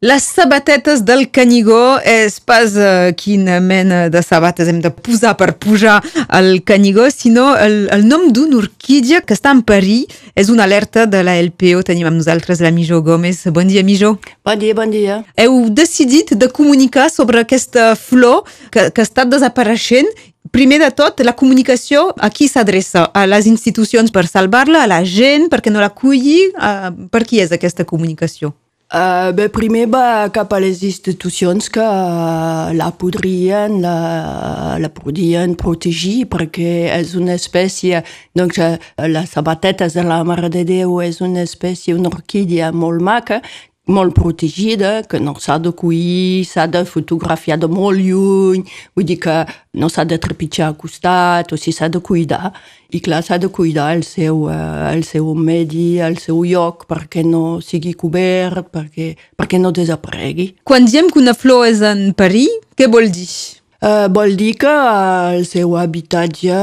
Les sabatetes del Canigó és pas uh, quina mena de sabates hem de posar per pujar al Canigó, sinó el, el nom d'una orquídia que està en perill. És una alerta de la LPO. Tenim amb nosaltres la Mijó Gómez. Bon dia, Mijó. Bon dia, bon dia. Heu decidit de comunicar sobre aquesta flor que, que està desapareixent Primer de tot, la comunicació a qui s'adreça? A les institucions per salvar-la, a la gent perquè no la culli? Uh, per qui és aquesta comunicació? Uh, bé, primer va cap a les institucions que uh, la podrien, la, la podrien protegir perquè és una espècie, doncs uh, la sabateta de la Mare de Déu és una espècie, una orquídia maca molt protegida, que no s'ha de cuir, s'ha de fotografiar de molt lluny, vull dir que no s'ha de trepitjar a costat, o si s'ha de cuidar. I clar, s'ha de cuidar el seu, eh, el seu medi, el seu lloc, perquè no sigui cobert, perquè, perquè no desaparegui. Quan diem que una flor és en perill, què vol dir? Uh, vol dir que el seu habitatge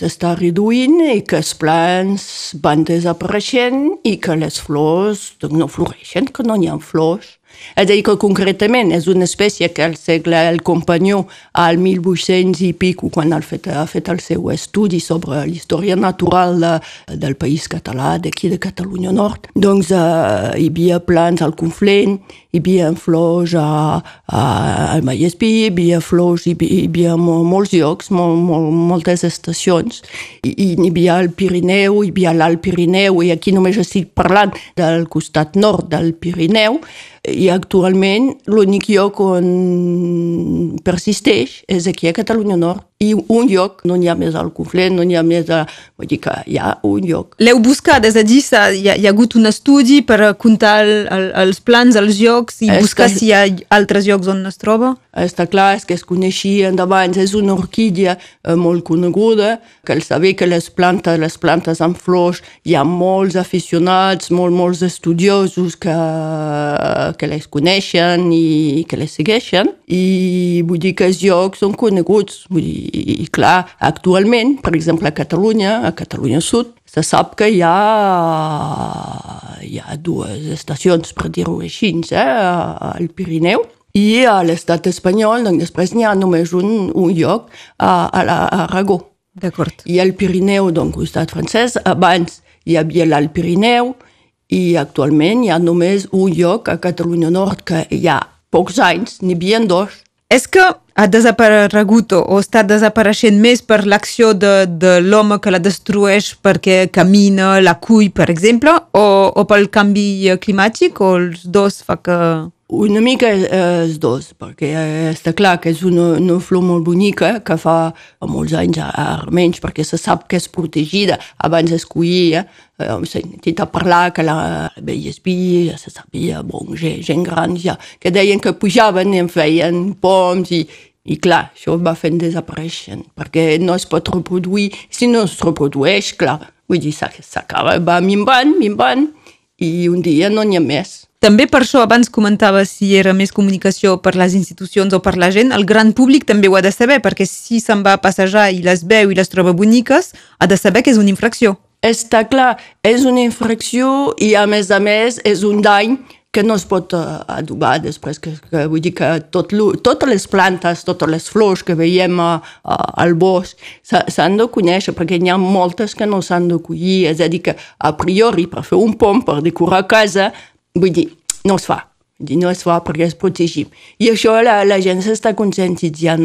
s'està reduint i que els plants van desapareixent i que les flors no floreixen, que no hi ha flors. És a dir, que concretament és una espècie que al segle el companyó al 1800 i pico, quan ha fet, ha fet el seu estudi sobre la història natural de, del país català, d'aquí de Catalunya Nord, doncs uh, hi havia plants al Conflent, hi havia flors a, a, al Vallespí, hi havia flors, hi, hi havia molts llocs, mol, mol, moltes estacions. I, hi havia el Pirineu, hi havia l'Alt Pirineu, i aquí només estic parlant del costat nord del Pirineu, i actualment l'únic lloc on persisteix és aquí a Catalunya Nord i un lloc, no n'hi ha més al Conflent, no n'hi ha més a... Vull dir que hi ha un lloc. L'heu buscat, és a dir, hi ha, hi ha hagut un estudi per comptar el, el, els plans, els llocs i és buscar que... si hi ha altres llocs on es troba? Està clar, és que es coneixien d'abans, és una orquídia eh, molt coneguda, que el saber que les plantes, les plantes amb flors, hi ha molts aficionats, molt, molts estudiosos que, que les coneixen i que les segueixen, i vull dir que els llocs són coneguts, vull dir, i, clar, actualment, per exemple, a Catalunya, a Catalunya Sud, se sap que hi ha, hi ha dues estacions, per dir-ho així, eh, al Pirineu, i a l'estat espanyol, doncs després n'hi ha només un, un lloc a, a, Aragó. D'acord. I al Pirineu, doncs, costat francès, abans hi havia l'Alt Pirineu i actualment hi ha només un lloc a Catalunya Nord que hi ha pocs anys, n'hi havia dos, és que ha desaparegut o està desapareixent més per l'acció de, de l'home que la destrueix perquè camina, la cull, per exemple, o, o pel canvi climàtic, o els dos fa que... Una mica els dos, perquè està clar que és una, una flor molt bonica que fa molts anys menys perquè se sap que és protegida. Abans es collia, eh, s'ha sentit a parlar que la Bellespi se sabia, bon, gent gran ja, que deien que pujaven i en feien poms i, i clar, això va fent desaparèixer, perquè no es pot reproduir. Si no es reprodueix, clar, vull dir, s'acaba, va minvant, minvant, i un dia no n'hi ha més. També per això abans comentava si era més comunicació per les institucions o per la gent, el gran públic també ho ha de saber, perquè si se'n va a passejar i les veu i les troba boniques, ha de saber que és una infracció. Està clar, és una infracció i a més a més és un dany que no es pot uh, adobar després, que, que vull dir que tot, totes les plantes, totes les flors que veiem a, a, al bosc s'han de conèixer, perquè n'hi ha moltes que no s'han de collir, és a dir que a priori per fer un pom, per decorar casa, vull dir, no es fa. Dir, no es fa perquè es protegim. I això la, la gent s'està conscienciant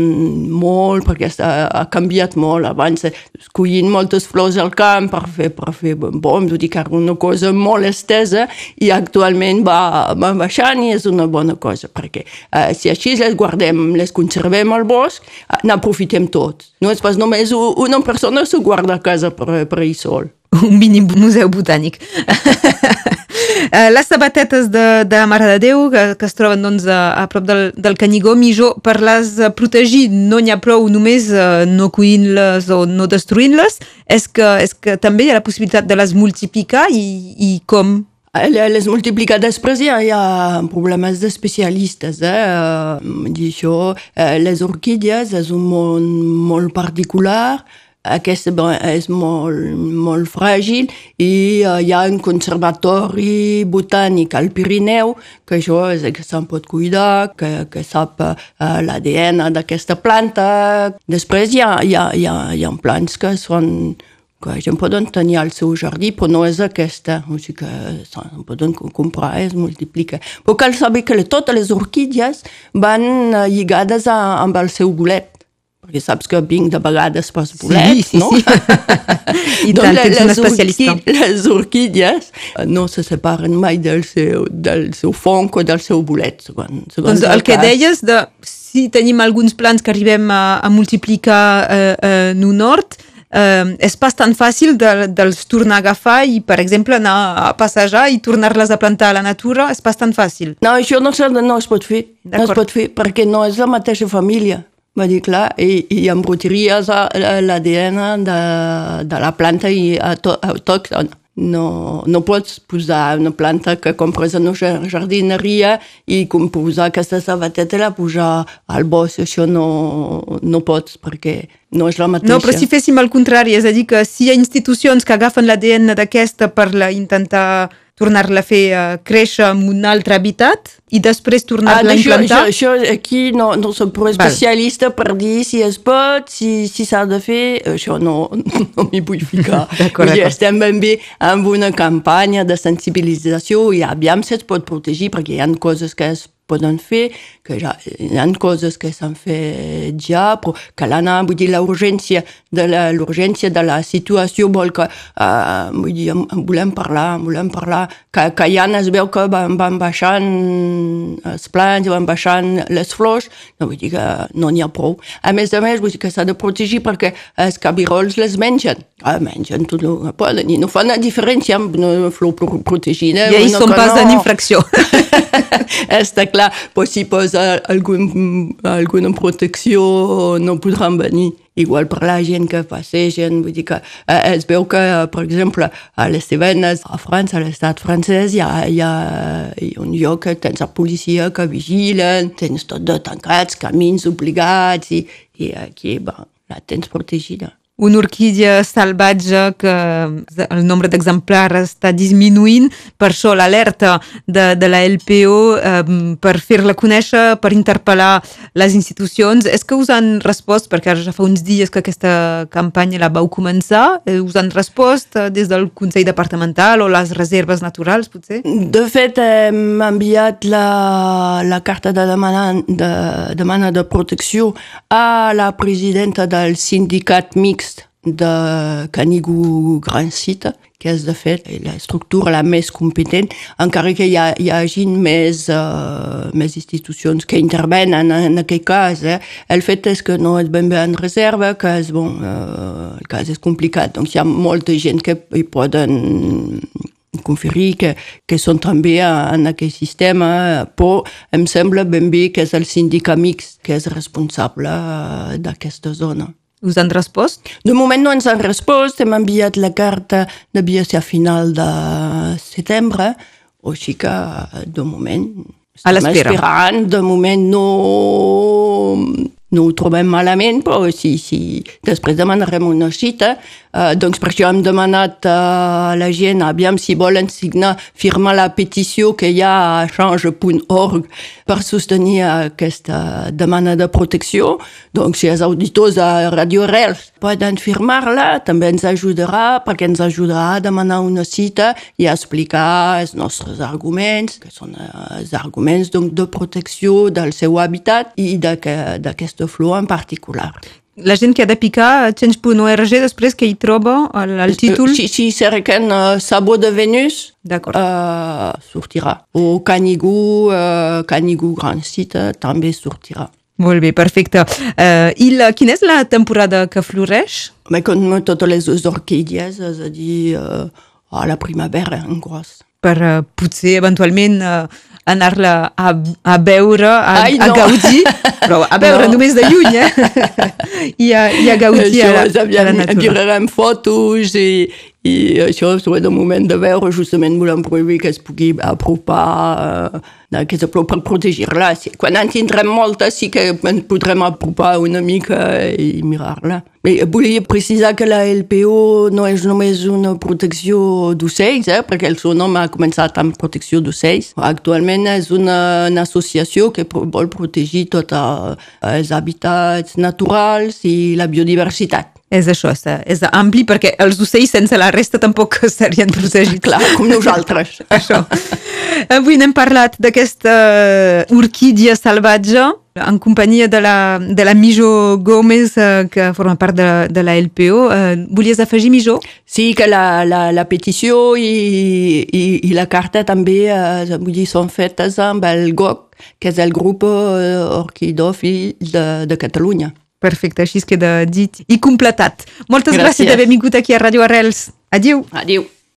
molt perquè està, ha canviat molt. Abans es collien moltes flors al camp per fer, per fer bombs, vull dir que era una cosa molt estesa i actualment va, va baixant i és una bona cosa perquè eh, si així les guardem, les conservem al bosc, eh, n'aprofitem tots. No és pas només una persona s'ho guarda a casa per, per ell sol. Un mini museu botànic. Eh, les sabatetes de, de Mare de Déu, que, que es troben doncs, a, a prop del, del Canigó, Mijó, per les protegir no n'hi ha prou només uh, no cuint-les o no destruint-les, és que, és que també hi ha la possibilitat de les multiplicar i, i com? Les multiplicar després hi ha, hi ha problemes d'especialistes. Eh? Això, les orquídies és un món molt particular, aquesta és molt, molt fràgil i uh, hi ha un conservatori botànic al Pirineu que això és que se'n pot cuidar, que, que sap uh, l'ADN d'aquesta planta. Després hi ha, hi, ha, hi, ha, hi ha plants que són que la gent poden tenir al seu jardí, però no és aquesta. O sigui que se'n poden comprar, es multiplica. Però cal saber que totes les orquídies van lligades a, amb el seu bolet perquè saps que vinc de vegades pels bolets, sí, sí, no? Sí. I tant, ets una especialista. les orquídies no se separen mai del seu, del seu fonc o del seu bolet, segons, segons doncs el, el que cas. deies de si tenim alguns plans que arribem a, a multiplicar eh, eh, en un hort, eh, és pas tan fàcil de, dels tornar a agafar i, per exemple, anar a passejar i tornar-les a plantar a la natura, és pas tan fàcil. No, això no, no es pot fer, no es pot fer, perquè no és la mateixa família. Va dir, clar, i, i embrutiries l'ADN de, de la planta i autò- autòctona. No, no pots posar una planta que compres en una jar- jardineria i com posar aquesta sabateta la posar al bosc. Això no, no pots perquè no és la mateixa. No, però si féssim el contrari, és a dir, que si hi ha institucions que agafen l'ADN d'aquesta per la, intentar tornar-la a fer uh, créixer en un altre habitat i després tornar-la a Ah, això, implantar... això, això, aquí no, no soc prou Val. especialista per dir si es pot, si si s'ha de fer, això no, no m'hi vull ficar. Vull dir, estem ben bé amb una campanya de sensibilització i aviam si es pot protegir, perquè hi ha coses que es poden fer, que ja, hi ha coses que s'han fet ja, però cal anar, vull dir, la urgència de la, l'urgència de la situació vol que, uh, vull dir, volem parlar, volem parlar, que, que ja es veu que van, van baixant els plants, van baixant les flors, no vull dir que no n'hi ha prou. A més a més, vull dir que s'ha de protegir perquè els cabirols les mengen. Ah, mengen tot el que poden i no fan la diferència amb una flor pro- protegida. I ells una són pas no. en infracció. Està clar, però si posa algun, alguna protecció no podran venir. Igual per la gent que passegen, vull dir que eh, es veu que, per exemple, a les Cevenes, a França, a l'estat francès, hi ha, hi, ha, hi ha un lloc que tens la policia que vigilen, tens tot de tancats, camins obligats, i, i aquí, bon, la tens protegida. Una orquídia salvatge que el nombre d'exemplars està disminuint, per això l'alerta de, de la LPO eh, per fer-la conèixer, per interpel·lar les institucions. És que us han respost, perquè ja fa uns dies que aquesta campanya la vau començar, eh, us han respost eh, des del Consell Departamental o les reserves naturals, potser? De fet, hem enviat la, la carta de demana, de demana de protecció a la presidenta del sindicat mixt de Grand Site, que és de fet l'estructura la més competent, encara que hi, ha, hi hagi més, uh, més institucions que intervenen en, en cas. Eh? El fet és que no és ben bé en reserva, que és, bon, uh, el cas és complicat, doncs hi ha molta gent que hi poden conferir que, que són també en aquest sistema, però em sembla ben bé que és el síndic amics que és responsable eh, d'aquesta zona. Us han respost? De moment no ens han respost, hem enviat la carta, devia ser a final de setembre, o així que de moment A l'espera. de moment no, no ho trobem malament, però si, si després demanarem una cita, eh, doncs per això hem demanat a la gent, aviam si volen signar, firmar la petició que hi ha a change.org per sostenir aquesta demanda de protecció. Doncs si els auditors de Radio Reals poden firmar-la, també ens ajudarà, perquè ens ajudarà a demanar una cita i a explicar els nostres arguments, que són eh, els arguments donc, de protecció del seu habitat i d'aquesta d'aquesta flor en particular. La gent que ha de picar change.org després que hi troba el, el títol... Si, si cerquen uh, Sabó de Venus, uh, sortirà. O Canigou, uh, Canigou Grand Site també sortirà. Molt bé, perfecte. Uh, I la, quina és la temporada que floreix? Mais com totes les orquídies, és a dir, uh, a la primavera, en gros. Per uh, potser, eventualment, uh, anar-la a, a veure, a, Ai, a no. gaudir, però a veure No. només de lluny, eh? I a, i a gaudir a la, Això a la natura. mirarem fotos i, i això és el moment de veure, justament volem prohibir que es pugui apropar, eh, que se per protegir-la. Quan en tindrem moltes sí que ens podrem apropar una mica i mirar-la. Volia precisar que la LPO no és només una protecció d'ocells, eh, perquè el seu nom ha començat amb protecció d'ocells. Actualment és una, una associació que vol protegir tots els hàbitats naturals i la biodiversitat és això, és, és ampli perquè els ocells sense la resta tampoc estarien protegits. Clar, com nosaltres. això. Avui n'hem parlat d'aquesta orquídia salvatge en companyia de la, de la Mijo Gómez, eh, que forma part de, de la LPO. Eh, volies afegir, Mijo? Sí, que la, la, la petició i, i, i la carta també eh, vull dir, són fetes amb el GOC, que és el grup eh, orquidòfil de, de Catalunya. Perfecte, així es queda dit i completat. Moltes gràcies, gràcies d'haver vingut aquí a Ràdio Arrels. Adiu. Adiu.